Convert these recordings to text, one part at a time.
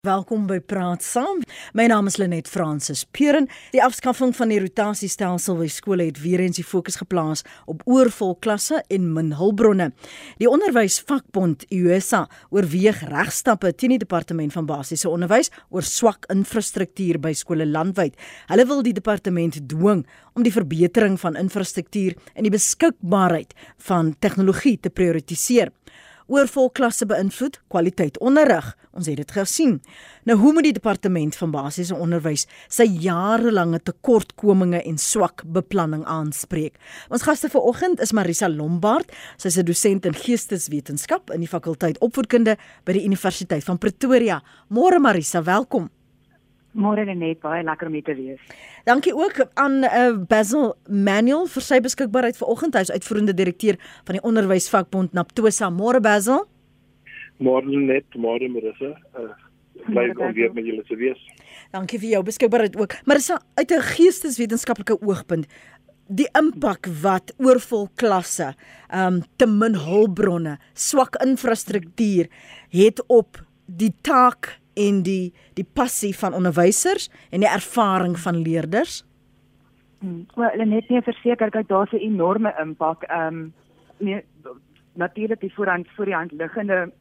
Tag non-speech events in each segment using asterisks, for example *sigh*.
Welkom by Praat Saam. My naam is Lenet Fransis Peren. Die afskaffing van die rotasiestelsel by skole het weer eens die fokus geplaas op oorvol klasse en min hulpbronne. Die onderwysvakbond USA oorweeg regstappe teen die departement van basiese onderwys oor swak infrastruktuur by skole landwyd. Hulle wil die departement dwing om die verbetering van infrastruktuur en die beskikbaarheid van tegnologie te prioritiseer oorvol klasse beïnvloed kwaliteit onderrig. Ons het dit gesien. Nou hoe moet die departement van basiese onderwys sy jarelange tekortkominge en swak beplanning aanspreek? Ons gaste vanoggend is Marisa Lombard. Sy's 'n dosent in geesteswetenskap in die fakulteit opvoedkunde by die Universiteit van Pretoria. Môre Marisa, welkom. Môre net baie lekker om hier te wees. Dankie ook aan uh, Basil Manuel vir sy beskikbaarheid vanoggend. Hy is uitvoerende direkteur van die onderwysvakbond Naptosa. Môre Basil. Môre net, môre Marissa. Uh, bly om weer met julle te wees. Dankie vir jou beskikbaarheid ook. Marissa, uit 'n geesteswetenskaplike oogpunt, die impak wat oorvol klasse, ehm um, te min hulpbronne, swak infrastruktuur het op die taak en die die passie van onderwysers en die ervaring van leerders? Hmm. Wel, net nie verseker dat daar's 'n enorme impak. Ehm um, nee, natuurlik die voorhand voor die hand liggende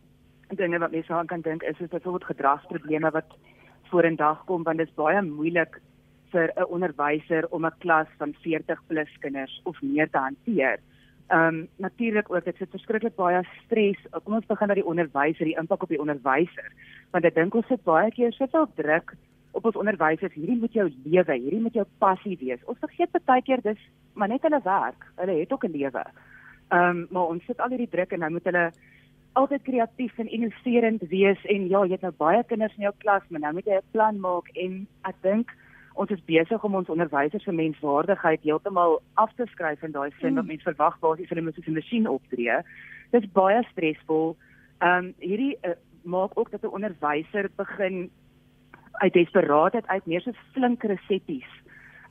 dinge wat mense aan kan dink is is byvoorbeeld gedragsprobleme wat voor in dag kom want dit is baie moeilik vir 'n onderwyser om 'n klas van 40 plus kinders of meer te hanteer. Ehm um, natuurlik ook dit sit verskriklik baie stres. Kom ons begin by die onderwyser, die impak op die onderwyser. Want ek dink ons sit baie keer soveel druk op ons onderwysers. Hierdie moet jou lewe, hierdie moet jou passie wees. Ons vergeet baie keer dis maar net hulle werk. Hulle het ook 'n lewe. Ehm um, maar ons sit al hierdie druk en nou moet hulle altyd kreatief en innoverend wees en ja, jy het nou baie kinders in jou klas, maar nou moet jy 'n plan maak en ek dink ons is besig om ons onderwysers se menswaardigheid heeltemal af te skryf in daai sin mm. dat mense verwag basies hulle moet soos 'n masjien optree. Dit is baie stresvol. Ehm um, hierdie uh, maak ook dat 'n onderwyser begin uit desperaatheid uit meer so flink resepties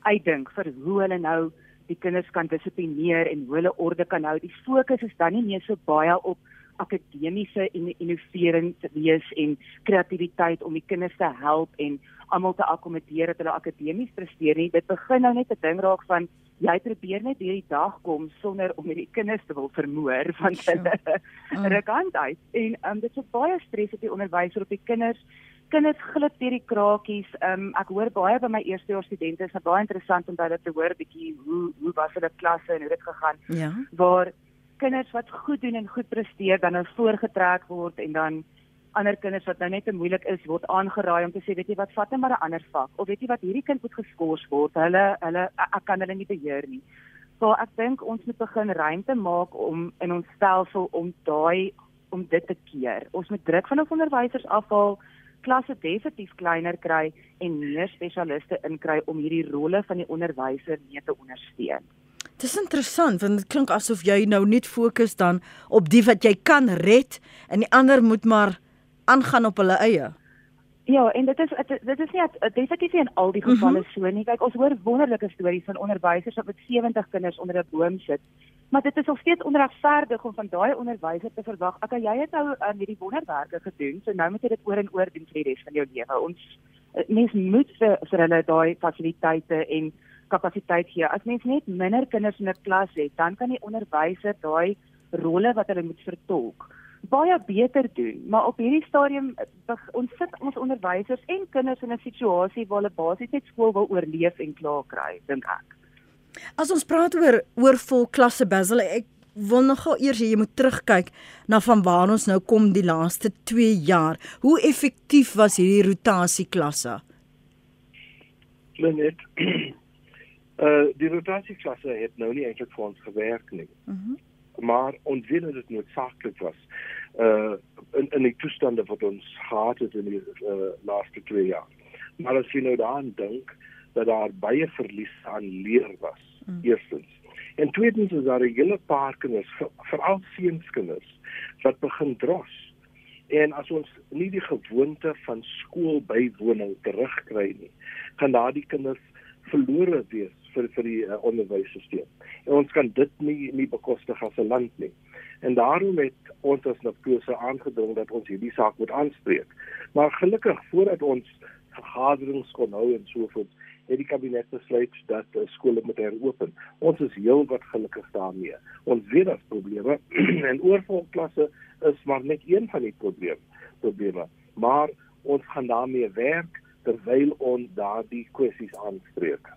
uitdink vir hoe hulle nou die kinders kan dissiplineer en hoe hulle orde kan hou. Die fokus is dan nie meer so baie op akademiese en innoverend wees en kreatiwiteit om die kinders te help en almal te akkommodeer dat hulle akademies presteer nie. Dit begin nou net 'n ding raak van jy probeer net hierdie dag kom sonder om hierdie kinders te wil vermoor van hulle mm. *laughs* rekant uit. En um, dit is baie stres op die onderwyser op die kinders. Kinders glip deur die krakies. Um, ek hoor baie by my eerstejaars studente is baie interessant om hulle te hoor bietjie hoe hoe was hulle klasse en hoe dit gegaan. Ja. Waar kinders wat goed doen en goed presteer dan nou voorgetrek word en dan ander kinders wat nou net te moeilik is word aangeraai om te sê weet jy wat vat net maar 'n ander vak of weet jy wat hierdie kind moet geskort word hulle hulle ek kan hulle nie beheer nie. So ek dink ons moet begin ruimte maak om in ons stelsel om daai om dit te keer. Ons moet druk van ons onderwysers afhaal, klasse definitief kleiner kry en meer spesialiste inkry om hierdie rolle van die onderwyser mee te ondersteun. Dis interessant want dit klink asof jy nou net fokus dan op die wat jy kan red en die ander moet maar aangaan op hulle eie. Ja, en dit is dit is nie definitief nie in al die gevalle mm -hmm. so nie. Kyk, ons hoor wonderlike stories van onderwysers wat met 70 kinders onder 'n boom sit. Maar dit is nog steeds onregverdig om van daai onderwyser te verwag, "Ag, jy het nou um, hierdie wonderwerke gedoen, so nou moet jy dit oor en oor doen vir die res van jou lewe." Ons eh, mens moet vir, vir hulle daai fasiliteite en kapasiteit gee. As mens net minder kinders in 'n klas het, dan kan die onderwyser daai rolle wat hulle moet vertolk baie beter doen. Maar op hierdie stadium ons sit ons onderwysers en kinders in 'n situasie waar hulle basies net skool wil oorleef en klaar kry, dink ek. As ons praat oor oorvol klasse Basil, ek wil nogal eers jy moet terugkyk na van waar ons nou kom die laaste 2 jaar. Hoe effektief was hierdie rotasie klasse? Lenet *clears throat* Uh die rotasieklasse het nou nie eintlik vir ons gewerk nie. Mhm. Mm maar ons weet dat dit noodsaaklik was. Uh in in die toestande wat ons gehad het in die uh, laaste 2 jaar. Maar as jy nou daaraan dink dat daar baie verlies aan leer was. Mm. Eerstens. En tweedens is daar 'n hele paar kinders, veral seunskinders wat begin dros. En as ons nie die gewoonte van skoolbywoning terugkry nie, gaan daardie kinders verlore wees vir vir die uh, onderwysstelsel. En ons kan dit nie nie bekostig as 'n land nie. En daarom het ons as Napkose aangedring dat ons hierdie saak moet aanspreek. Maar gelukkig voordat ons vergaderings kon hou en so voort, het die kabinet besluit dat uh, skole moet heropen. Ons is heel wat gelukkig daarmee. Ons weet daar's probleme *clears throat* en oorvolklasse is maar net een van die probleme. Probleme. Maar ons gaan daarmee werk terwyl ons daardie kwessies aanspreek.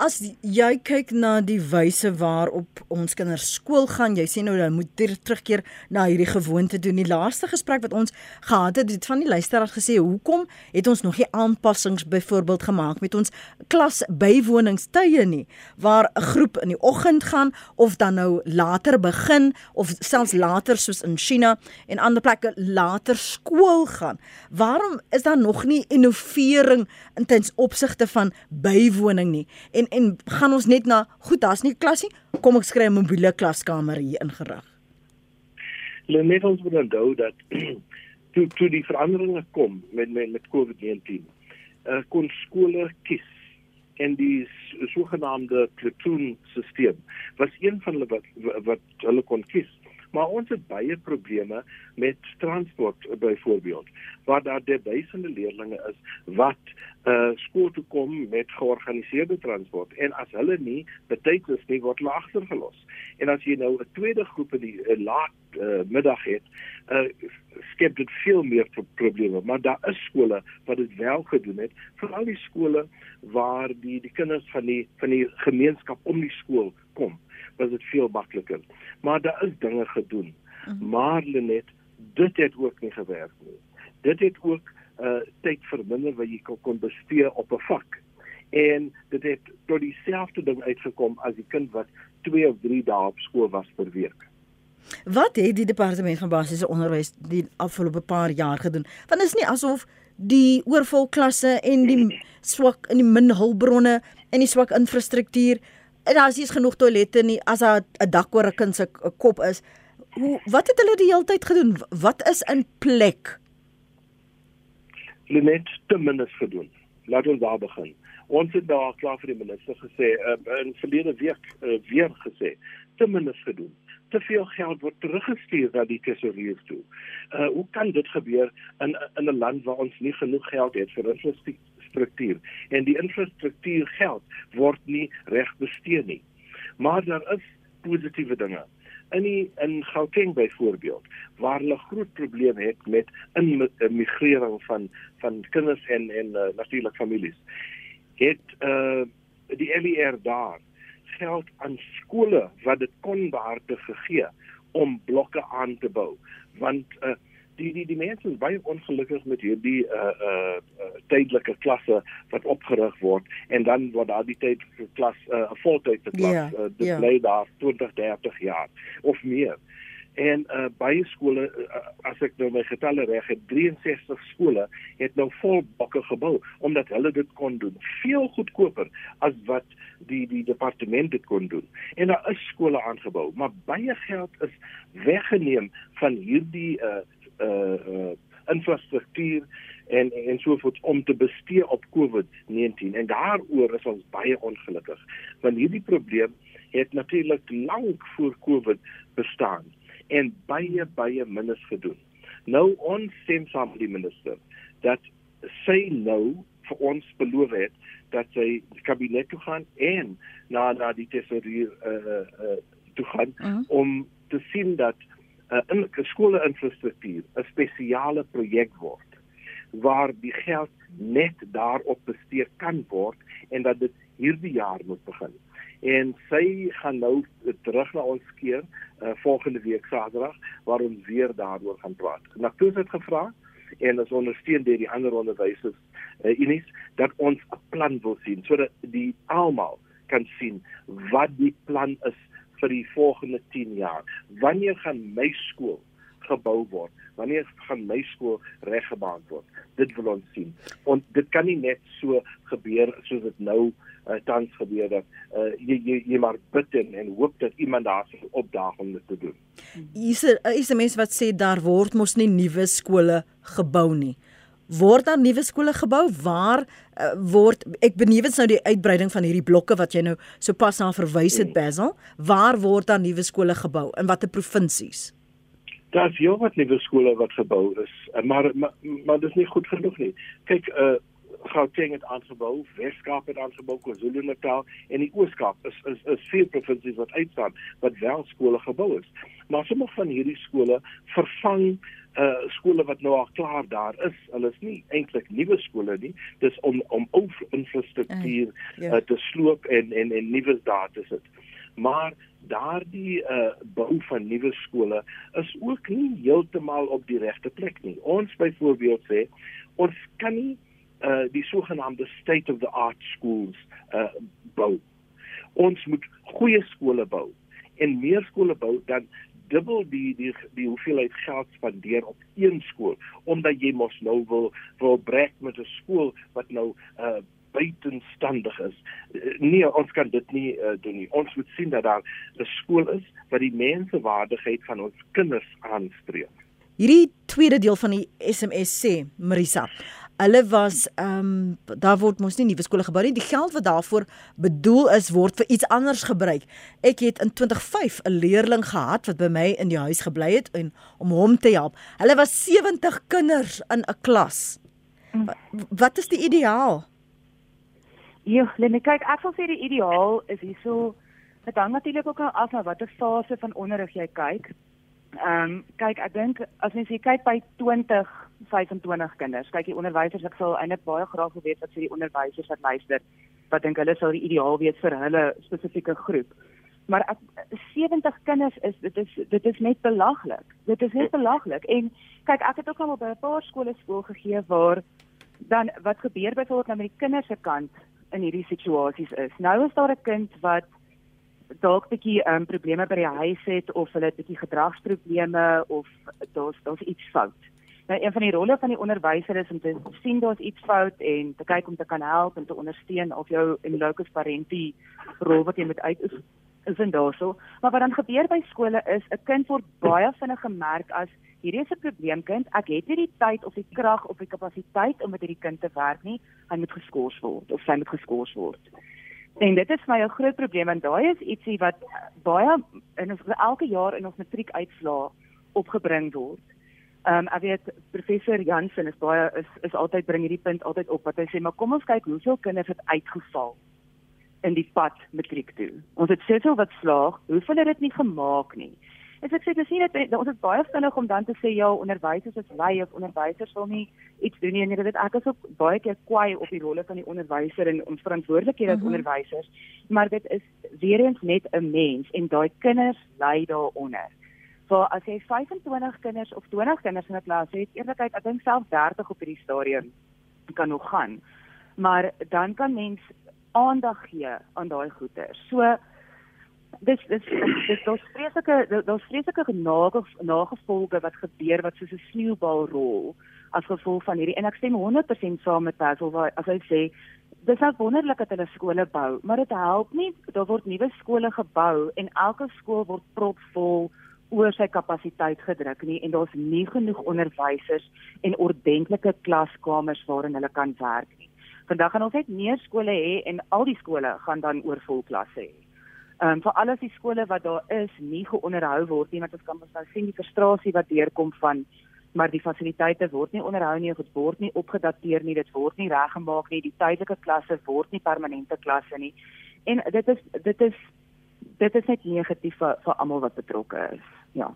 As jy kyk na die wyse waarop ons kinders skool gaan, jy sê nou hulle moet terugkeer na hierdie gewoonte doen. Die laaste gesprek wat ons gehad het, het van die luisteraars gesê, "Hoekom het ons nog nie aanpassings byvoorbeeld gemaak met ons klas bywoningstye nie, waar 'n groep in die oggend gaan of dan nou later begin of selfs later soos in China en ander plekke later skool gaan? Waarom is daar nog nie innovering in tens opsigte van bywoning nie?" en en gaan ons net na goed, daar's nie klasie. Kom ek skryf 'n mobiele klaskamer hier ingerig. Hulle net ons moet onthou dat *clears throat* toe toe die veranderinge kom met met met COVID-19. Uh, kon skole kies en die sogenaamde platoon stelsel was een van hulle wat wat hulle kon kies maar ons het baie probleme met transport byvoorbeeld waar daar duisende leerders is wat uh skool toe kom met georganiseerde transport en as hulle nie betyds nie word hulle agtergelos. En as jy nou 'n tweede groep in die uh, laat uh, middag het uh skep dit veel meer pro probleme. Maar daar is skole wat dit wel gedoen het veral die skole waar die die kinders van die van die gemeenskap om die skool kom was dit veel makliker. Maar daar is dinge gedoen. Mhm. Maar Lenet, dit het ook nie gewerk nie. Dit het ook uh tyd verminder wat jy kon bestee op 'n vak. En dit het tot dieselfde ding uitgekom as die kind wat 2 of 3 dae op skool was per week. Wat het die departement van basiese onderwys die afgelope paar jaar gedoen? Want is nie asof die oorvol klasse en die swak in die min hulpbronne en die swak infrastruktuur en as is genoeg toilette nie as daar 'n dak oor 'n kind se kop is. Hoe wat het hulle die hele tyd gedoen? Wat is in plek? Hulle het ten minste gedoen. Laat ons daar begin. Ons het daar klaar vir die minister gesê uh, in verlede week uh, weer gesê ten minste gedoen. Te veel geld word teruggestuur na die tesourier toe. Uh hoe kan dit gebeur in in 'n land waar ons nie genoeg geld het vir infrastruktuur infrastruktuur en die infrastruktuur geld word nie reg bestee nie. Maar daar is positiewe dinge. In die, in Gauteng byvoorbeeld waar hulle groot probleme het met immigrering van van kinders en en uh, natuurlik families. Het uh die LER daar geld aan skole wat dit kon behartig gegee om blokke aan te bou want uh die die die mense is baie ongelukkig met hierdie uh uh, uh tydelike klasse wat opgerig word en dan word daai tydelike klas 'n uh, voltydse klas yeah, uh, dit yeah. Bly daar 20 30 jaar of meer. En uh baie skole uh, as ek nou my getalle reg het 63 skole het nou vol bokke gebou omdat hulle dit kon doen veel goedkoper as wat die die departement dit kon doen. En daar is skole aangebou, maar baie geld is weggeneem van hierdie uh uh, uh infrastruktuur en en so voort om te bestee op COVID-19 en daaroor is ons baie ongelukkig want hierdie probleem het natuurlik lank voor COVID bestaan en baie baie minder gedoen. Nou ons stem saam met die minister dat sy nou vir ons beloof het dat sy die kabinet toe gaan en na na die tesourier uh, uh, toe gaan uh mhm. -huh. om te sien dat uh, in skole infrastruktuur 'n spesiale projek word waar die geld net daarop bestee kan word en dat dit hierdie jaar moet begin. En sy gaan nou terug na ons keer uh, volgende week Saterdag waar ons weer daaroor gaan praat. Toe het gevra en ons ondersteun deur die ander onderwysers uh, unies dat ons 'n plan wil sien sodat die almal kan sien wat die plan is vir die volgende 10 jaar. Wanneer gaan my skool gebou word? Wanneer gaan my skool reggebaan word? Dit wil ons sien. En dit kan nie net so gebeur soos dit nou uh, tans gebeur dat uh, jy, jy jy maar bid en, en hoop dat iemand daar sal opdaag om dit te doen. Is er is 'n mens wat sê daar word mos nie nuwe skole gebou nie. word daar nuwe skole gebou waar uh, word ek benewens nou die uitbreiding van hierdie blokke wat jy nou sopas na verwys het Basil waar word daar nuwe skole gebou? In watter provinsies? Daar's jou wat nuwe skole wat gebou is maar maar, maar dit is nie goed genoeg nie. Kyk uh Gauteng het aangebou, Weskaap het aangebou, KwaZulu-Natal en die Oos-Kaap is is is vier provinsies wat uitstaan wat wel skole gebou is. Maar sommige van hierdie skole vervang uh skole wat nou al klaar daar is. Hulle is nie eintlik nuwe skole nie. Dis om om ou infrastruktuur uh, yeah. uh, te sloop en en en nuwe daar te sit. Maar daardie uh bou van nuwe skole is ook nie heeltemal op die regte plek nie. Ons byvoorbeeld sê ons kan nie uh die sogenaamde state of the art schools uh bou. Ons moet goeie skole bou en meer skole bou dan dubbel die die die hoeveelheid geld spandeer op een skool omdat jy mos nou wil wil breek met 'n skool wat nou uh buitenstandig is. Nee, ons kan dit nie uh, doen nie. Ons moet sien dat daar 'n skool is wat die mensewaardigheid van ons kinders aanspreek. Hierdie tweede deel van die SMS sê Marisa, hulle was ehm um, daar word mos nie nuwe skole gebou nie. Die geld wat daarvoor bedoel is word vir iets anders gebruik. Ek het in 2005 'n leerling gehad wat by my in die huis gebly het en om hom te help. Hulle was 70 kinders in 'n klas. Wat is die ideaal? Ja, net kyk, ek sal sê die ideaal is hierso dit hang natuurlik ook af na watter fase van onderrig jy kyk. Ehm um, kyk, ek dink as mens hier kyk by 20 25 kinders. Kyk die onderwysers, ek sal eintlik baie graag wil weet wat sê die onderwysers wat luister, wat dink hulle sou die ideaal wees vir hulle spesifieke groep. Maar ek, 70 kinders is dit is dit is net belaglik. Dit is net belaglik. En kyk, ek het ook al by 'n paar skole skool gegee waar dan wat gebeur byvoorbeeld nou met die kinders se kant in hierdie situasies is. Nou is daar 'n kind wat dalk bietjie um, probleme by die huis het of hulle bietjie gedragsprobleme of daar's daar's iets fout. Nou een van die rolle van die onderwyser is om te sien daar's iets fout en te kyk om te kan help en te ondersteun of jou in locus parentis rol wat jy met uit is en daarso. Maar wat dan gebeur by skole is 'n kind word baie vinnig gemerk as hierdie is 'n probleemkind. Ek het nie die tyd of die krag of die kapasiteit om met hierdie kind te werk nie. Hy moet geskort word of sy moet geskort word. En dit is my 'n groot probleem en daai is ietsie wat baie in ons elke jaar in ons matriekuitslae opgebring word. Ehm um, ek weet professor Jansen is baie is is altyd bring hierdie punt altyd op wat hy sê maar kom ons kyk hoeveel kinders het uitgeval in die pad matriek toe. Ons het soveel wat slaag, hoeveel het dit nie gemaak nie. En ek sê dis nie net ons is baie vinnig om dan te sê ja, onderwysers is lui of onderwysers wil nie iets doen nie. En dit ek is ook baie keer kwaai op die rolle van die onderwyser en ons verantwoordelikhede as mm -hmm. onderwysers, maar dit is weer eens net 'n mens en daai kinders ly daaronder waar as jy 25 kinders of 20 kinders in 'n klas het, eerlikheid, ek dink self 30 op hierdie stadium kan nog gaan. Maar dan kan mens aandag gee aan daai goeie. So dis dis dis daar's vreeslike daar's vreeslike nagevolge wat gebeur wat soos 'n sneeubal rol as gevolg van hierdie en ek stem 100% saam met Basil waar as hy sê dis nou wonderlik dat hulle skole bou, maar dit help nie daar word nuwe skole gebou en elke skool word propvol oor sy kapasiteit gedruk nie en daar's nie genoeg onderwysers en ordentlike klaskamers waarin hulle kan werk nie. Vandag gaan ons net meer skole hê en al die skole gaan dan oorvol klasse hê. Ehm um, vir al die skole wat daar is nie geonderhou word nie want ons kan ons nou sien die frustrasie wat deurkom van maar die fasiliteite word nie onderhou nie, dit word nie opgedateer nie, dit word nie reggemaak nie, die tydelike klasse word nie permanente klasse nie. En dit is dit is dit is net negatief vir, vir almal wat betrokke is. Ja.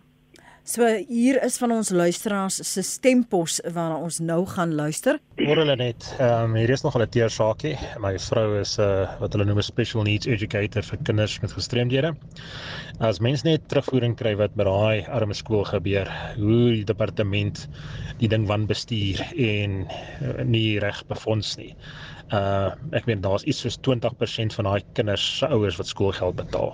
So hier is van ons luisteraars se stempos waarna ons nou gaan luister. Hoor hulle net. Ehm um, hier is nog 'n teer saakie. My vrou is 'n uh, wat hulle noem 'n special needs educator vir kinders met gestremdhede. As mens net terugvoering kry wat by daai arme skool gebeur, hoe die departement die ding wan bestuur en uh, nie reg befonds nie. Uh ek meen daar's iets soos 20% van daai kinders se ouers wat skoolgeld betaal.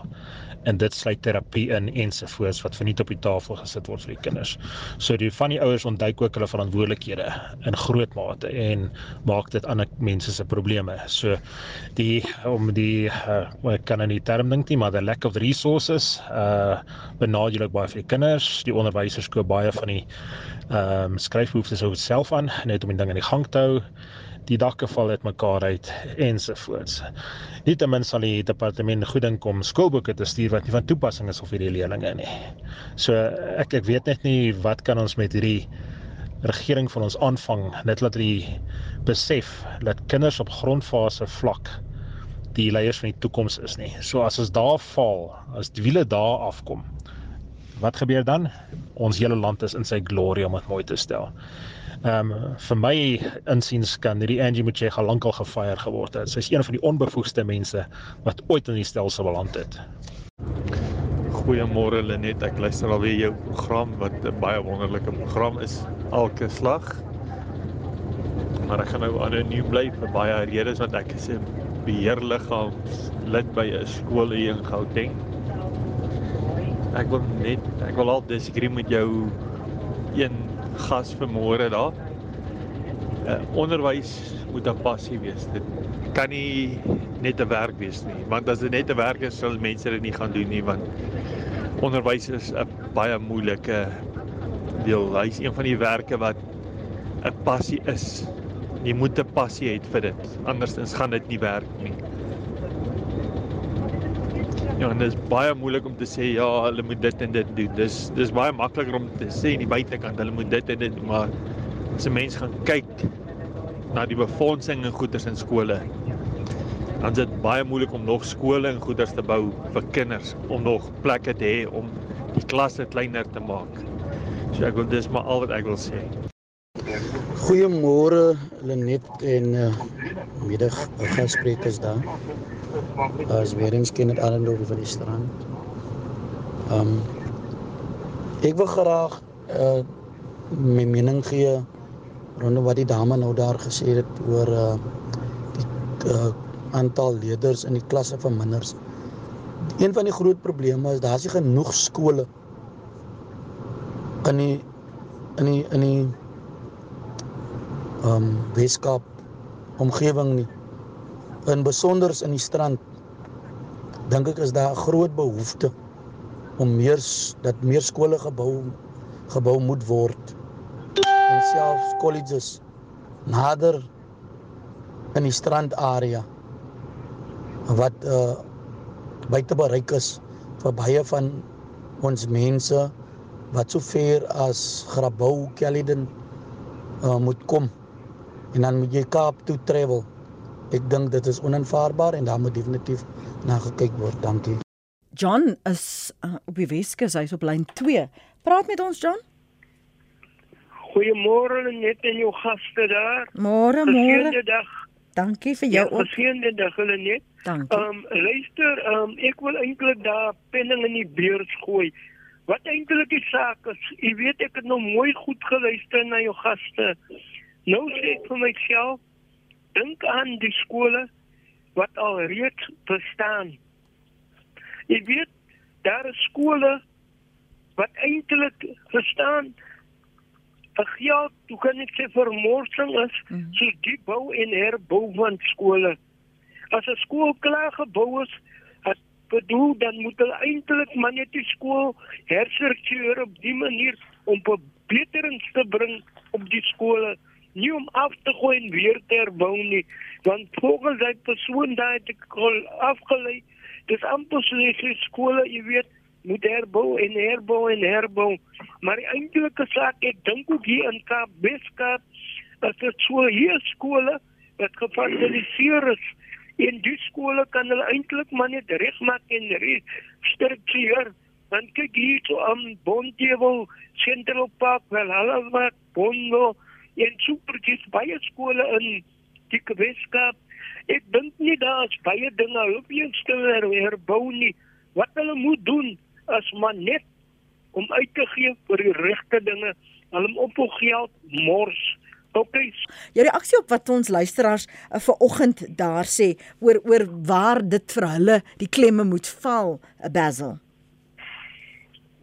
En dit sluit terapie in ensovoorts wat verniet op die tafel gesit word vir die kinders. So die van die ouers ontduik ook hulle verantwoordelikhede in groot mate en maak dit ander mense se probleme. So die om die uh, ek kan nie term dink nie, maar the lack of resources uh benadeel ook baie vir die kinders. Die onderwysers koop baie van die ehm um, skryfbehoeftes op self aan net om die ding in die gang te hou die dakke val uitmekaar uit ensovoorts. Nietemin sal die departement goed dink om skoolboeke te stuur wat nie van toepassing is op hierdie leerlinge nie. So ek ek weet net nie wat kan ons met hierdie regering van ons aanvang net laat die besef dat kinders op grondfase vlak die leiers van die toekoms is nie. So as ons daar val, as die wiele daar afkom, wat gebeur dan? Ons hele land is in sy glorie om dit mooi te stel. Ehm um, vir my insiens kan hierdie Angie Motshega lankal gefire geword het. Sy's een van die onbevoegde mense wat ooit in die stelsel beland het. Goeiemôre Lenet, ek luister alweer jou program wat 'n baie wonderlike program is elke slag. Maar ek gaan nou anoniem bly vir baie redes want ek is 'n beheerliggaam lid by 'n skool hier in Gauteng. Ek wil net ek wil al disagree met jou een gas vanmôre daar. Uh, onderwys moet 'n passie wees. Dit kan nie net 'n werk wees nie, want as dit net 'n werk is, sal mense dit nie gaan doen nie want onderwys is 'n baie moeilike deel. Hy's een van die werke wat 'n passie is. Jy moet 'n passie hê vir dit, andersins gaan dit nie werk nie. Ja, en dit is baie moeilik om te sê ja, hulle moet dit en dit doen. Dis dis baie makliker om te sê aan die buitekant hulle moet dit en dit doen, maar as 'n mens gaan kyk na die befondsing en goederes in skole, dan is dit baie moeilik om nog skole en goederes te bou vir kinders om nog plekke te hê om die klasse kleiner te maak. So ek wil dis maar al wat ek wil sê. Goeiemôre Lenet en uh, middag gassprekers daar. As weer eens ken dit Arendal van die strand. Um ek wil graag uh my mening gee rondom wat die dame nou daar gesê het oor uh die uh, aantal leerders in die klasse van minders. Een van die groot probleme is daar's nie genoeg skole in die in die in die um Weskaap omgewing nie in besonder in die strand dink ek is daar 'n groot behoefte om meer dat meer skole gebou gebou moet word. En selfs colleges nader in die strandarea wat uh buite bereik is vir baie van ons mense wat so ver as Grabouw, Caledon uh moet kom. En dan moet jy Kaap toe travel ek dink dit is onaanvaarbaar en daar moet definitief na gekyk word. Dankie. John is uh, op die Weskus, hy's op lyn 2. Praat met ons John. Goeiemôre net en jou gaste daar. Môre môre. dag. Dankie vir jou ja, Geseënde dag hulle net. Dankie. Ehm um, luister, ehm um, ek wil eintlik daar penning in die beurs gooi. Wat eintlik die saak is, jy weet ek het nou mooi goed geluister na jou gaste. Nou sê ek vir myself, dink aan die skole wat al reeds bestaan. Jy weet daar is skole wat eintlik verstaan vir geld, hoe kan ek sê vermorsing is, mm. so die bou en herbou van skole. As 'n skool klaar gebou is, het bedoel dan moet hulle eintlik maar net die skool herstruktureer op die manier om verbetering te bring op die skole nie om af te gooi en weer te herbou nie want volgens hy persoon daai het ek afgelei dis amper so die skole jy weet moet herbou en herbou en herbou. Maar die eintlike saak ek dink ook hier in Kaap Weskaap dat dit so hier skole wat gefasiliteer is en die skole kan hulle eintlik maar net regmaak en restruktureer. Want kyk hier so aan Bondewil Central Park wel hulle wat Bondo en supertjies baie skole in die Weskaap. Ek dink nie daar's baie dinge hoef jy te herbou nie. Wat hulle moet doen is maar net om uit te gee vir die regte dinge. Hulle op hul geld mors. Okay. Jou reaksie op wat ons luisteraars uh, ver oggend daar sê oor oor waar dit vir hulle die klemme moet val, uh, Basil.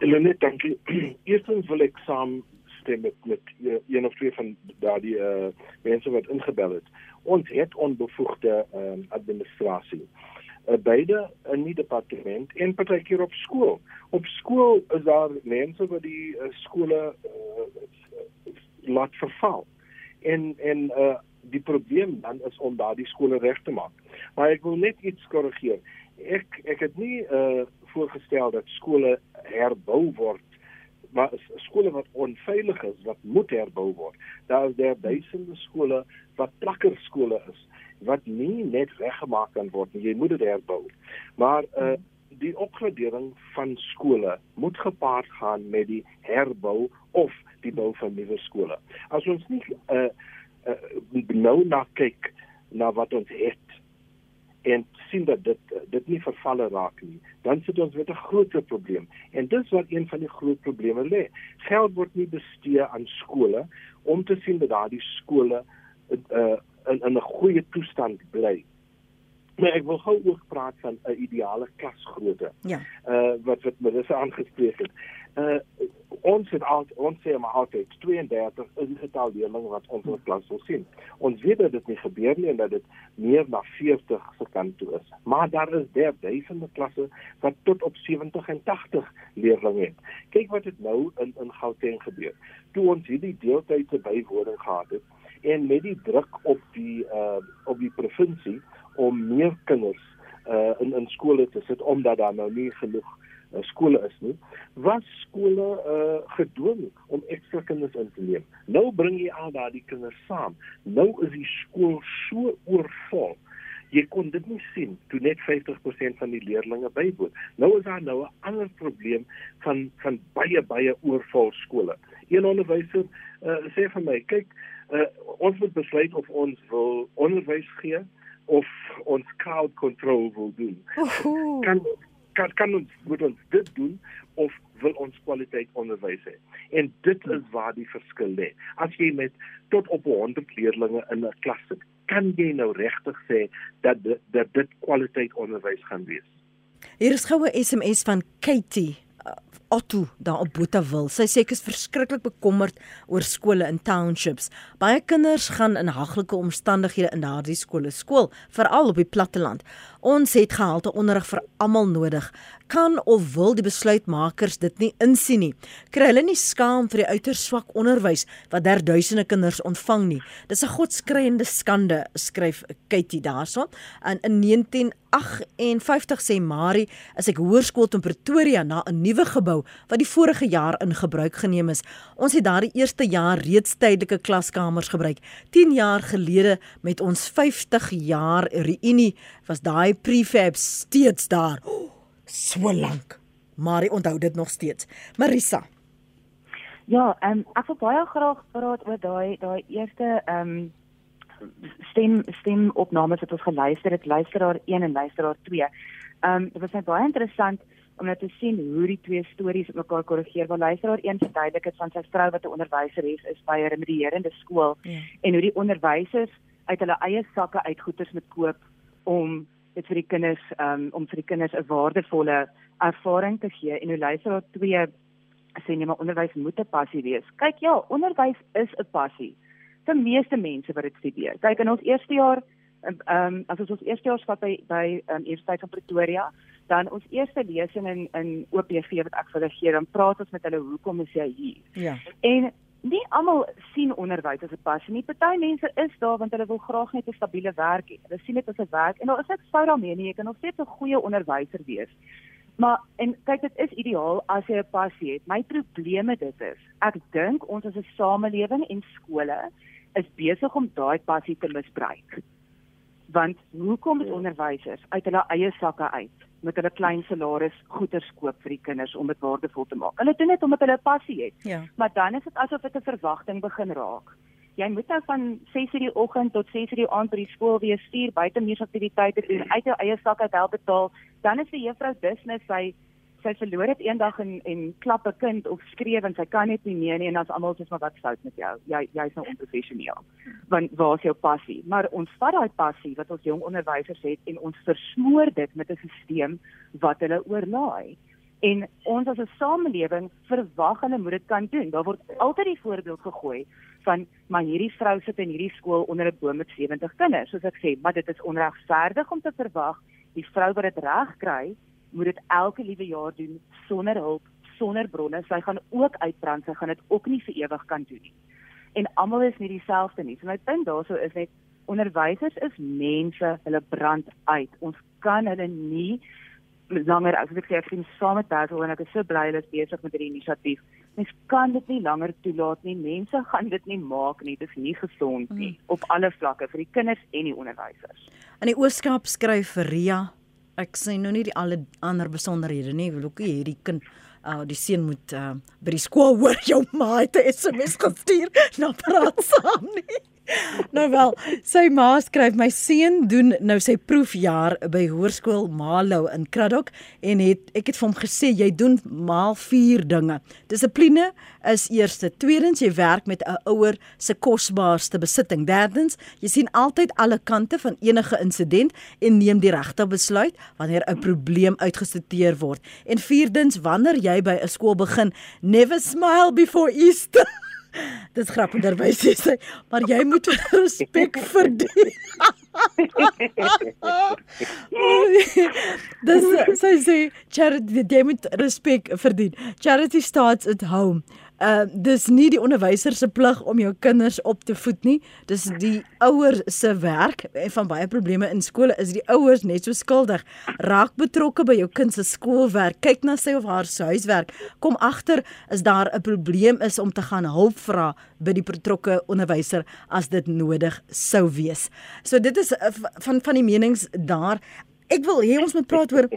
Lenet, dankie. *clears throat* Eerstens wil ek saamstem met met uh, een of twee van daardie uh, mense wat ingebel het. Ons het onbevoegde uh, administrasie. Uh, beide in die departement en partykeer op skool. Op skool is daar mense wat die uh, skole uh, laat verval. En en uh, die probleem dan is om daardie skole reg te maak. Maar ek wil net iets korrigeer. Ek ek het nie uh, voorgestel dat skole herbou word maar skole wat onveilig is wat moet herbou word. Daar is daar duisende skole wat plakker skole is wat nie net reggemaak kan word nie. Jy moet dit herbou. Maar uh die opgradering van skole moet gepaard gaan met die herbou of die bou van nuwe skole. As ons nie uh uh, nou na kyk na wat ons het en sien dat dit dit nie vervalle raak nie, dan sit ons met 'n groot probleem. En dis wat een van die groot probleme lê. Geld word nie bestee aan skole om te sien dat daardie skole uh, in in 'n goeie toestand bly. Maar ek wil gou ook praat van 'n ideale klasgrootte. Ja. Uh wat wat Melissa aangespreek het. Uh ons het al ons sê maar altyd 32 is die getal leerlinge wat ons in 'n klas wil sien. Ons weet dat dit nie gebeur nie en dat dit meer na 40 se kant toe is. Maar daar is daar duisende klasse wat tot op 70 en 80 leerlinge het. Kyk wat het nou in in Gauteng gebeur. Toe ons hierdie deeltydse bywoning gehad het en met die druk op die uh op die provinsie om meer kinders uh in in skole te sit omdat daar nou nie genoeg uh, skole is nie, was skole uh gedwing om ekstra kinders in te neem. Nou bring jy al daardie kinders saam. Nou is die skool so oorvol. Jy kon dit nie sien toe net 50% van die leerders bywoon. Nou is daar nou 'n ander probleem van van baie baie oorvol skole. Een onderwyser uh, sê vir my, kyk, uh, ons moet besluit of ons wil onderwys gee of ons crowd control wil doen. Oho. Kan kan kan ons moet ons dit doen of wil ons kwaliteit onderwys hê? En dit is waar die verskil lê. As jy met tot op 100 leerders in 'n klas sit, kan jy nou regtig sê dat dit, dat dit kwaliteit onderwys gaan wees. Hier is goue SMS van Katie. Otto daar op Botawil. Sy sê ek is verskriklik bekommerd oor skole in townships. Baie kinders gaan in haglike omstandighede in daardie skole skool, veral op die platteland. Ons het gehalte onderrig vir almal nodig. Kan of wil die besluitmakers dit nie insien nie? Kry hulle nie skaam vir die uiters swak onderwys wat der duisende kinders ontvang nie? Dis 'n godskreiende skande, skryf Katie daarson. En in 1958 sê Marie, as ek hoërskool in Pretoria na 'n nuwe gebou wat die vorige jaar in gebruik geneem is. Ons het daardie eerste jaar reeds tydelike klaskamers gebruik. 10 jaar gelede met ons 50 jaar reunie was daai prefab steeds daar. Oh, so lank. Marie onthou dit nog steeds. Marisa. Ja, um, ek wil baie graag praat oor daai daai eerste ehm um, stem stemopnames wat ons geluister het, luisteraar 1 en luisteraar 2. Ehm um, dit was baie interessant om net te sien hoe die twee stories mekaar korrigeer. Want luisteraar een verduidelik dit van sy vrou wat 'n onderwyser is, is by 'n remedierende skool ja. en hoe die onderwysers uit hulle eie sakke uitgoeders moet koop om dit vir die kinders um, om vir die kinders 'n waardevolle ervaring te gee en hoe luisteraar twee sê nee, maar onderwys moet 'n passie wees. Kyk ja, onderwys is 'n passie vir meeste mense wat dit studeer. Kyk in ons eerste jaar ehm um, as ons ons eerste jaar vat by by um, Universiteit van Pretoria, dan ons eerste lesing in in OPV wat ek vir hulle gee, dan praat ons met hulle hoekom is jy hier? Ja. En nie almal sien onderwys as 'n passie nie. Party mense is daar want hulle wil graag net 'n stabiele werk hê. Hulle sien dit as 'n werk en daar is niks fout daarmee nie. Jy kan nog steeds 'n goeie onderwyser wees. Maar en kyk dit is ideaal as jy 'n passie het. My probleem met dit is, ek dink ons as 'n samelewing en skole is besig om daai passie te misbruik. Want hoekom is onderwysers uit hulle eie sakke uit met hulle klein salaris goeder koop vir die kinders om dit waardevol te maak. Hulle doen dit omdat hulle 'n passie het. Ja. Maar dan is dit asof dit 'n verwagting begin raak. Jy moet nou van 6:00 die oggend tot 6:00 die aand by die skool wees, stuur buitemuursaktiwiteite doen, uit jou eie sak uit help betaal. Dan is die juffrou dusnis sy sy verloor dit eendag en en klap 'n kind of skree want sy kan net nie meer nie en as almal sê maar wat fout met jou. Jy jy's nou onprofessioneel. Want waar is jou passie? Maar ons vat daai passie wat ons jong onderwysers het en ons versmoor dit met 'n stelsel wat hulle oorlaai. En ons as 'n samelewing verwag hulle moet dit kan doen. Daar word altyd die voorbeeld gegooi van maar hierdie vrou sit in hierdie skool onder 'n boom met 70 kinders. Soos ek sê, maar dit is onregverdig om te verwag die vrou wat dit reg kry, moet dit elke liewe jaar doen sonder hulp, sonder bronne. Sy gaan ook uitbrand, sy gaan dit ook nie vir ewig kan doen nie. En almal is nie dieselfde nie. So my punt daaroor is net onderwysers is mense, hulle brand uit. Ons kan hulle nie langer as ek sê ek sien saam met Basil en ek is so bly hulle is besig met hierdie inisiatief. Mens kan dit nie langer toelaat nie. Mense gaan dit nie maak nie. Dit is nie gesond nie mm. op alle vlakke vir die kinders en die onderwysers. In die Ooskaap skryf Ria Ek sien nou nie die alle ander besonderhede nie. Ek wil ook hierdie kind uh die seun moet uh by die skool hoor jou ma het 'n SMS gestuur *laughs* na praat saam nie. *laughs* Nou wel, sy ma skryf my seun doen nou sy proefjaar by Hoërskool Malo in Kraddock en het ek het vir hom gesê jy doen maal 4 dinge. Dissipline is eerste, tweedens jy werk met 'n ouer se kosbaarste besitting. Derdens, jy sien altyd alle kante van enige insident en neem die regte besluit wanneer 'n probleem uitgesorteer word. En vierdens, wanneer jy by 'n skool begin, never smile before Easter. *laughs* Dis grappiger by sê sy, maar jy moet *laughs* respek verdien. *laughs* Dis sy sê charity jy moet respek verdien. Charity starts at home uh dis nie die onderwyser se plig om jou kinders op te voed nie. Dis die ouers se werk. En van baie probleme in skole is die ouers net so skuldig. Raak betrokke by jou kind se skoolwerk. Kyk na sy of haar huiswerk. Kom agter is daar 'n probleem is om te gaan hulp vra by die betrokke onderwyser as dit nodig sou wees. So dit is uh, van van die menings daar. Ek wil hê ons moet praat oor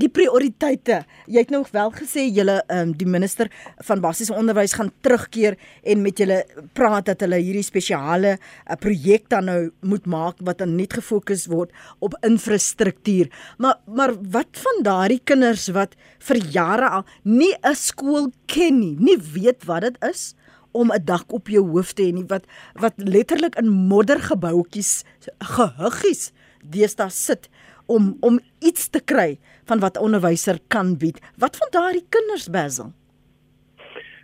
die prioriteite. Jy het nog wel gesê julle ehm um, die minister van basiese onderwys gaan terugkeer en met julle praat dat hulle hierdie spesiale uh, projek dan nou moet maak wat dan net gefokus word op infrastruktuur. Maar maar wat van daardie kinders wat vir jare al nie 'n skool ken nie, nie weet wat dit is om 'n dak op jou hoof te hê nie wat wat letterlik in moddergebouetjies gehuggies deesdae sit om om iets te kry van wat 'n onderwyser kan bied. Wat van daardie kinders Basil?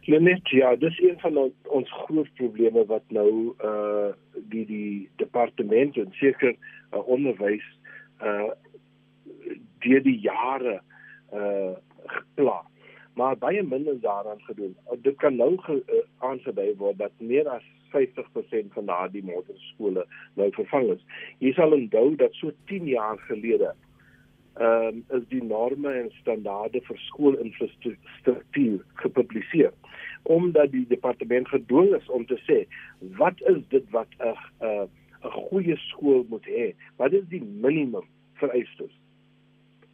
Net ja, dis een van ons, ons groot probleme wat nou uh die die departement en seker uh, onderwys uh deur die jare uh gepla. Maar baie minder daaraan gedoen. Dit kan nou ge, uh, aangedui word dat meer as 50% van daardie motorskole nou vervang is. Jy sal onthou dat so 10 jaar gelede ehm um, is die norme en standaarde vir skoolinfrastruktuur gepubliseer omdat die departement gedwing is om te sê wat is dit wat 'n 'n 'n goeie skool moet hê? Wat is die minimum vereistes?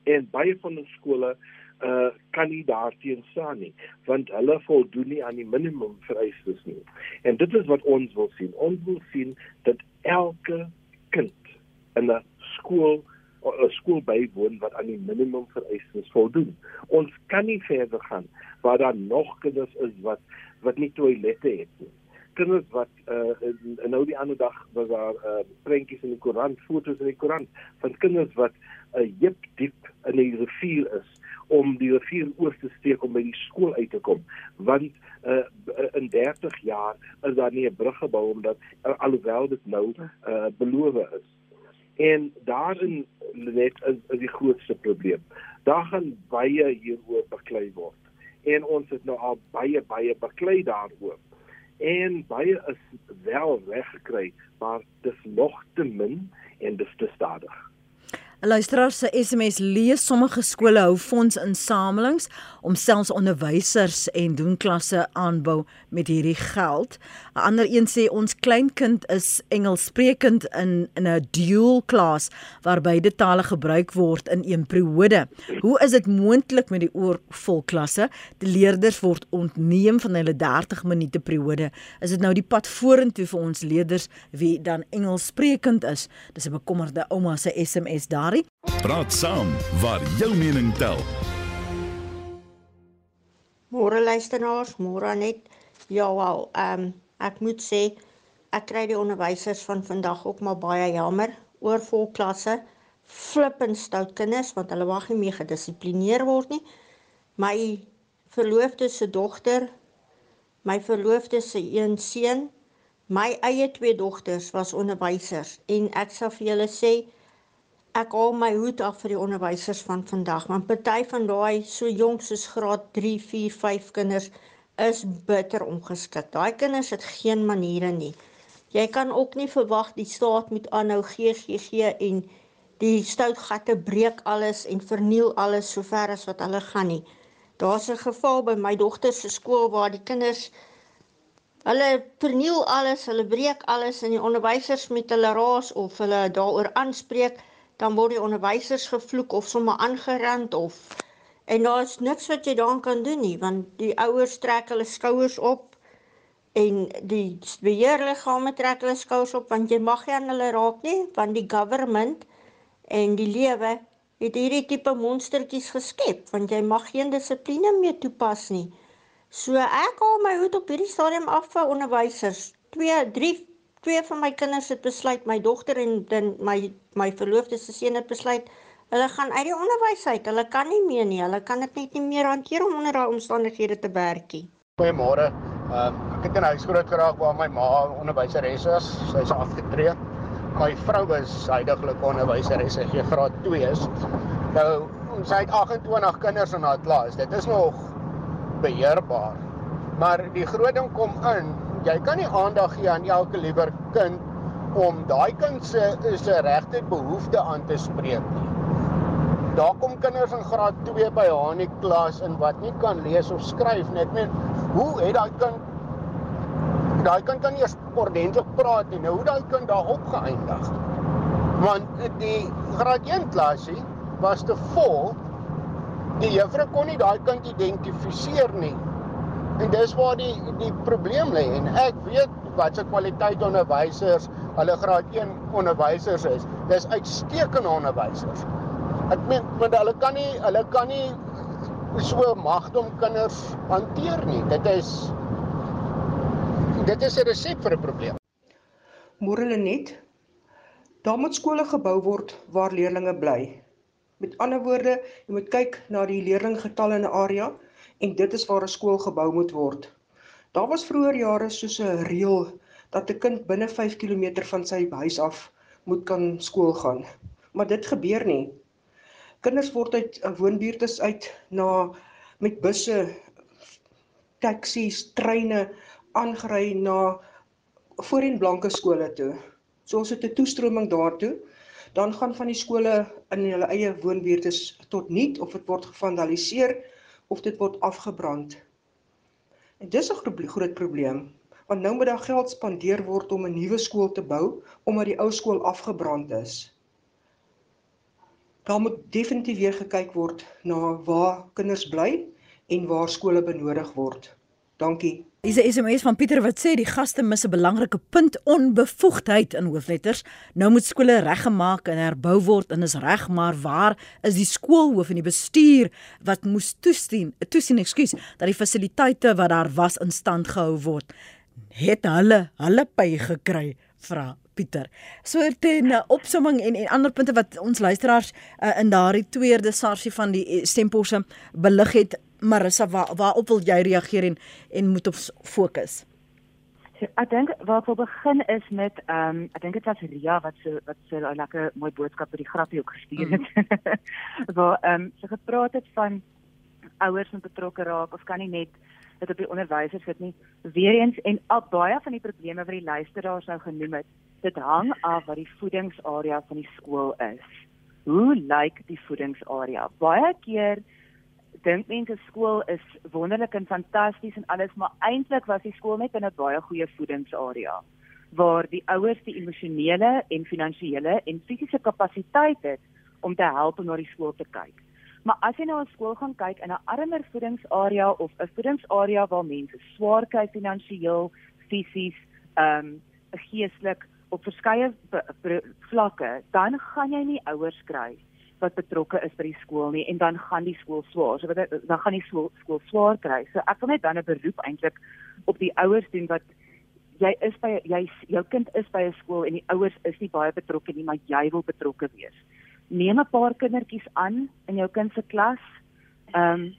En baie van die skole uh kan nie daarteen staan nie want hulle voldoen nie aan die minimum vereistes nie. En dit is wat ons wil sien. Ons wil sien dat elke kind in 'n skool 'n skool bywoon wat aan die minimum vereistes voldoen. Ons kan nie verder gaan waar daar nog kinders is wat wat nie toilette het nie. Kinders wat uh en nou die ander dag was daar uh prentjies in die koerant, foto's in die koerant van kinders wat 'n uh, heup diep in die rivier is om die rivier oor te steek om by die skool uit te kom want uh, in 30 jaar is daar nie 'n brug gebou omdat uh, alhoewel dit nou uh, beloof is. En daarin net is, is die grootste probleem. Daar gaan baie hieroor beklei word. En ons het nou al baie baie beklei daaroor. En baie is wel weggekry maar dis nog te min en dis te stadig Luisteraar se SMS lees sommige skole hou fondsinsamelings om selfs onderwysers en doen klasse aanbou met hierdie geld. 'n Ander een sê ons kleinkind is Engelssprekend in in 'n dual klas waar beide tale gebruik word in een periode. Hoe is dit moontlik met die oorvol klasse? Die leerders word ontneem van hulle 30 minute periode. Is dit nou die pad vorentoe vir ons leerders wie dan Engelssprekend is? Dis 'n bekommerde ouma se SMS daarin. Praat saam waar jou mening tel. Môre luisteraars, môre net. Ja, wel, ehm um, ek moet sê ek kry die onderwysers van vandag ook maar baie jammer oor vol klasse, flippend stout kinders want hulle wag nie meer gedissiplineer word nie. My verloofde se dogter, my verloofde se een seun, my eie twee dogters was onderwysers en ek sal vir julle sê ek haal my hoed af vir die onderwysers van vandag want party van daai so jonk soos graad 3, 4, 5 kinders is bitter ongeskik. Daai kinders het geen maniere nie. Jy kan ook nie verwag die staat moet aanhou GGG en die stoutgatte breek alles en verniel alles sover as wat hulle gaan nie. Daar's 'n geval by my dogter se skool waar die kinders hulle verniel alles, hulle breek alles en die onderwysers met hulle raas of hulle daaroor aanspreek, dan word die onderwysers gevloek of sommer aangerand of en daar's niks wat jy daaraan kan doen nie want die ouers trek hulle skouers op en die beheerliggame trek hulle skouers op want jy mag nie aan hulle raak nie want die government en die lewe het hierdie tipe monstertjies geskep want jy mag geen dissipline meer toepas nie. So ek haal my hoed op hierdie stadium af vir onderwysers. 2 3 twee van my kinders het besluit, my dogter en dan my my verloofde se seun het besluit hulle gaan uit die onderwys uit. Hulle kan nie meer nie. Hulle kan dit net nie meer hanteer om onder daai omstandighede te werk nie. Goeiemôre. Um, ek het in huis groot geraak waar my ma onderwyseres was. Sy's afgetree my vrou is heidaglik onderwyseres sy gee graad 2 is. Nou ons het 28 kinders in haar klas. Dit is nog beheerbaar. Maar die groot ding kom in, jy kan nie aandag gee aan elke liewer kind om daai kind se se regte behoeftes aan te spreek nie. Daar kom kinders in graad 2 by haar in die klas in wat nie kan lees of skryf nie. Ek meen, hoe het daai kind daai kind kan nie eens ordentlik praat nie. Nou hoe daai kind daar opgeëindig? Want die graad 1 klasie was te vol. Die juffrou kon nie daai kind identifiseer nie. En dis waar die die probleem lê en ek weet wat se kwaliteit onderwysers, hulle graad 1 onderwysers is. Dis uitstekende onderwysers. Ek meen want hulle kan nie hulle kan nie so magdom kinders hanteer nie. Dit is dit is 'n resep vir 'n probleem. Môre Lenet, daar moet skole gebou word waar leerders bly. Met ander woorde, jy moet kyk na die leerlinggetalle in 'n area en dit is waar 'n skool gebou moet word. Daar was vroeër jare soos 'n reël dat 'n kind binne 5 km van sy huis af moet kan skool gaan. Maar dit gebeur nie. Kinders word uit woonbuurte uit na met busse, taksies, treine aangery na voorheen blanke skole toe. So ons het 'n toestroming daartoe. Dan gaan van die skole in hulle eie woonbuurte tot niet of dit word gevandaliseer of dit word afgebrand. En dis 'n groot probleem want nou moet daar geld spandeer word om 'n nuwe skool te bou omdat die ou skool afgebrand is. Daar moet definitief weer gekyk word na waar kinders bly en waar skole benodig word. Dankie. Dis 'n SMS van Pieter wat sê die gaste mis 'n belangrike punt onbevoegdheid in hoofletters. Nou moet skole reggemaak en herbou word en is reg, maar waar is die skoolhoof en die bestuur wat moes toesien, toesien, ekskuus, dat die fasiliteite wat daar was in stand gehou word? Het hulle hulle py gekry? Vra Pieter. So ten uh, opsomming en en ander punte wat ons luisteraars uh, in daardie tweede sarsie van die eh, stemposse belig het Marissa, waar waarop wil jy reageer en en moet ons fokus? So, ek dink waar ek wil begin is met ehm um, ek dink dit was Ria wat so wat so 'n lekker mooi boodskap by die grappie ook gestuur het. Mm. *laughs* waar ehm um, sy gepraat het van ouers en betrokke raak of kan nie net dit op die onderwysers sit nie. Weereens en al baie van die probleme wat die luisteraars nou genoem het, dit hang af wat die voedingsarea van die skool is. Hoe lyk die voedingsarea? Baie keer dink mense skool is wonderlik en fantasties en alles, maar eintlik was die skool net in 'n baie goeie voedingsarea waar die ouers die emosionele en finansiële en fisiese kapasiteit het om te help om na die skool te kyk. Maar as jy na 'n skool gaan kyk in 'n armer voedingsarea of 'n voedingsarea waar mense swaar kry finansiëel, fisies, ehm um, geestelik op verskeie vlakke, dan gaan jy nie ouers kry wat betrokke is by die skool nie en dan gaan die skool swaar. So wat dan gaan die skool skool swaar kry. So ek wil net dan 'n beroep eintlik op die ouers doen wat jy is by jy jou kind is by 'n skool en die ouers is nie baie betrokke nie, maar jy wil betrokke wees. Neem 'n paar kindertjies aan in jou kind se klas. Ehm um,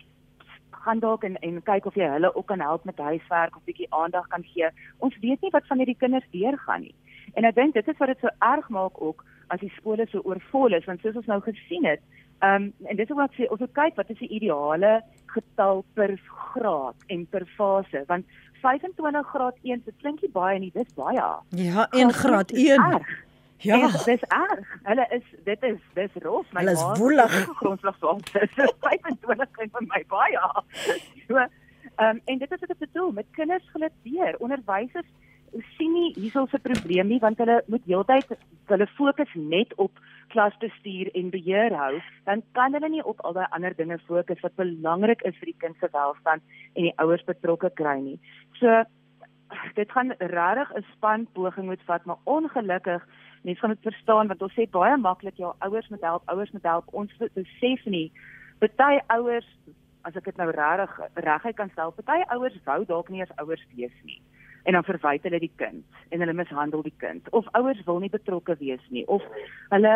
gaan dalk en en kyk of jy hulle ook kan help met huiswerk of bietjie aandag kan gee. Ons weet nie wat van hierdie kinders deurgaan nie. En ek dink dit is wat dit so erg maak ook as die skole so oorvol is want soos ons nou gesien het, ehm um, en dis ook wat sê ons moet kyk wat is die ideale getal per graad en per fase want 25 graad 1 dit klink nie baie nie, dis baie. Ja, 1 graad 1. Erg. Ja, en dis erg. Hulle is dit is dis rof my Hulle is woelig. grondslagswaardes. *laughs* 25 klink vir my baie. So, ehm um, en dit is wat ek bedoel met kinders glit weer. Onderwysers sien nie hierso 'n probleem nie want hulle moet heeltyd hulle fokus net op klasbestuur en beheer hou, dan kan hulle nie op al daai ander dinge fokus wat belangrik is vir die kind se welstand en die ouers betrokke kry nie. So dit gaan regtig 'n span poging moet vat, maar ongelukkig mense gaan dit verstaan want ons sê baie maklik ja, ouers moet help, ouers moet help. Ons besef nie party ouers as ek dit nou regtig reguit kan stel, party ouers wou dalk nie as ouers wees nie en dan verwyd hulle die kind en hulle mishandel die kind of ouers wil nie betrokke wees nie of hulle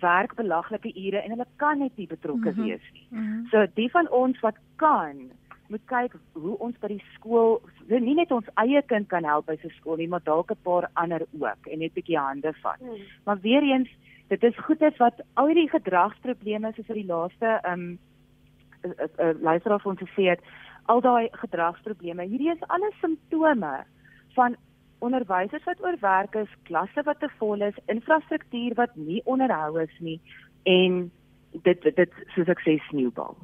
werk belaglike ure en hulle kan net nie betrokke mm -hmm. wees nie. Mm -hmm. So die van ons wat kan moet kyk hoe ons by die skool nie net ons eie kind kan help by sy skool nie, maar dalk 'n paar ander ook en net 'n bietjie hande vat. Mm. Maar weer eens, dit is goed is wat al hierdie gedragsprobleme soos vir die laaste ehm um, 'n uh, uh, luisteraar van ons gesê het, al daai gedragsprobleme. Hierdie is alles simptome van onderwysers wat oorwerk is, klasse wat te vol is, infrastruktuur wat nie onderhou is nie en dit dit soos ek sê sneeubal.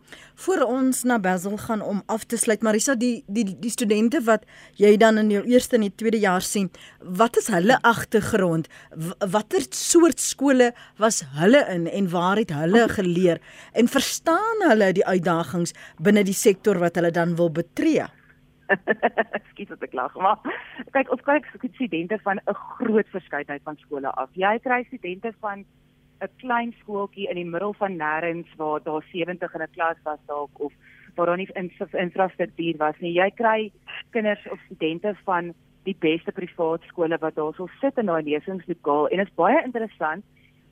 Voor ons na Basel gaan om af te sluit, Marisa, die die die studente wat jy dan in jou eerste en die tweede jaar sien, wat is hulle agtergrond? Watter soort skole was hulle in en waar het hulle geleer? En verstaan hulle die uitdagings binne die sektor wat hulle dan wil betree? *laughs* Skiet wat ek lag, maar kyk, ons kyk studente van 'n groot verskeidenheid van skole af. Jy kry studente van 'n klein skooltjie in die middel van nêrens waar daar 70 in 'n klas was dalk of waar daar nie infrastruktuur was nie. Jy kry kinders of studente van die beste privaat skole wat daarso sit in daai lesingslokaal en dit is baie interessant.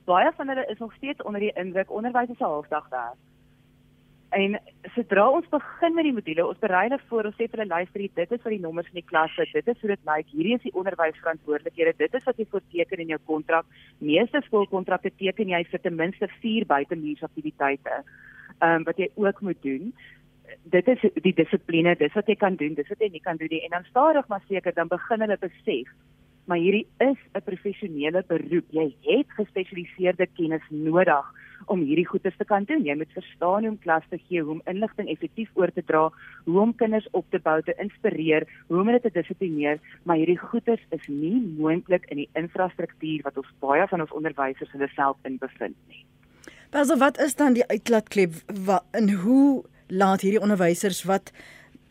Baie van hulle is nog steeds onder die indruk onderwys is 'n halfdag werk. En sodra ons begin met die module, ons berei hulle voor, ons sê vir hulle luister, dit is vir die nommers in die klasse, dit is hoe dit lyk. Hierdie is die onderwysverantwoordelikhede. Dit is wat jy voorteken in jou kontrak. Meeste skoolkontrakte teken jy vir ten minste 4 buitemuursaktiwiteite. Ehm um, wat jy ook moet doen. Dit is die dissipline, dis wat jy kan doen, dis wat jy nie kan doen nie. En dan stadig maar seker dan begin hulle besef maar hierdie is 'n professionele beroep. Jy het gespesialiseerde kennis nodig om hierdie goeie te kan doen. Jy moet verstaan hoe om klas te gee, hoe om inligting effektief oor te dra, hoe om kinders op te bou, te inspireer, hoe om hulle te dissiplineer, maar hierdie goeie is nie moontlik in die infrastruktuur wat ons baie van ons onderwysers hulle self in bevind nie. Pas wat is dan die uitlaatklep en hoe laat hierdie onderwysers wat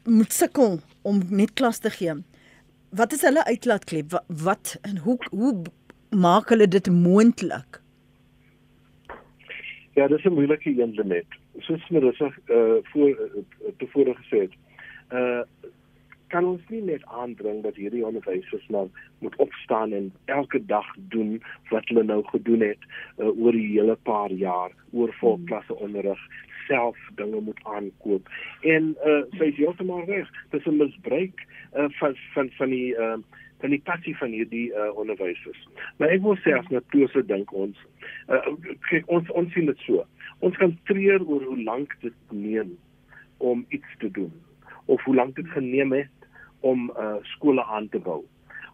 moet sukkel om net klas te gee? Wat is hulle uitlaatklep? Wat, wat en hoe hoe maak hulle dit moontlik? Ja, dis 'n moeilike een net. Soos my rusig uh voor uh, tevore gesê het. Uh kan ons nie net aandring dat hierdie onderwysers nou moet opstaan en elke dag doen wat hulle nou gedoen het uh, oor die hele paar jaar oor volklasse onderrig self dinge moet aankoop en uh sy is heeltemal reg dis 'n misbruik uh, van van van die uh van die passie van hierdie uh, onderwysers. Maar ek wil sê as natuurse dink ons uh, kyk ons ons sien dit so. Ons kan treur oor hoe lank dit neem om iets te doen of hoe lank dit geneem het om uh, skole aan te bou.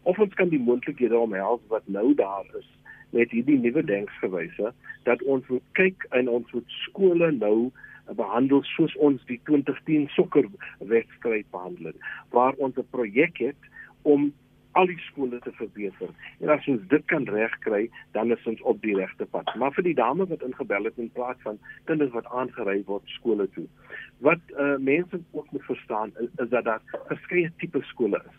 Of ons kan die moontlikhede omhels wat nou daar is met hierdie nuwe denksgewyse dat ons moet kyk en ons moet skole nou behandel soos ons die 2010 sokker wedstryd behandel het waar ons 'n projek het om al die skole te verbeter. En as ons dit kan regkry, dan is ons op die regte pad. Maar vir die dame wat ingebel het in plaas van kinders wat aangery word skole toe. Wat uh, mense ook moet verstaan is, is dat daar verskeie tipe skole is.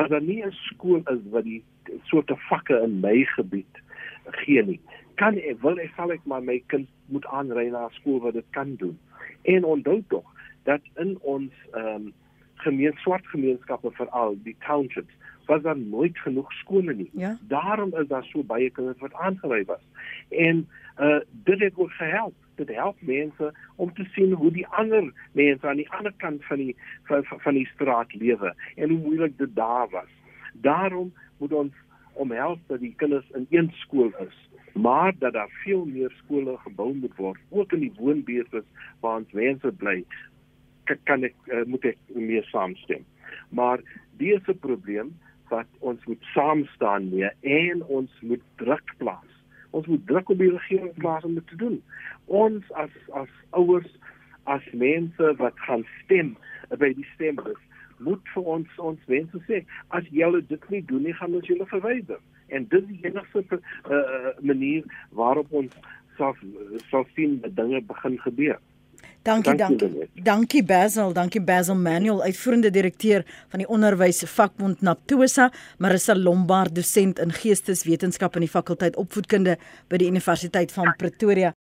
As daar nie 'n skool is wat die soorte vakke in my gebied gee nie, kan ek wil ek sal ek maar my kind moet aanry na 'n skool wat dit kan doen. En onthou tog dat in ons ehm um, gemeen swart gemeenskappe veral die townships was daar nooit genoeg skole nie. Ja. Daarom is daar so baie kinders wat aangewys was. En uh dit het ook gehelp. Dit help mense om te sien hoe die ander mense aan die ander kant van die van, van die straat lewe en hoe moeilik dit daar was. Daarom moet ons omhelp dat die kinders in een skool is maar dat daar veel meer skole gebou moet word ook in die woonbuurte waar ons mense bly kan ek uh, moet ek meer saamstem maar dis 'n probleem wat ons moet saam staan mee en ons moet druk plaas. Ons moet druk op die regering plaas om dit te doen. Ons as as ouers, as mense wat gaan stem by die stembus, moet vir ons ons mense sê as julle dit nie doen nie, gaan ons julle verwyder. En dis die enigste uh, manier waarop ons sal sal sien dat dinge begin gebeur. Dankie, dankie. Dankie Basil, dankie Basil Manuel, uitvoerende direkteur van die onderwys vakbond Naptosa, Marissa Lombard, dosent in geesteswetenskap in die fakulteit opvoedkunde by die Universiteit van Pretoria.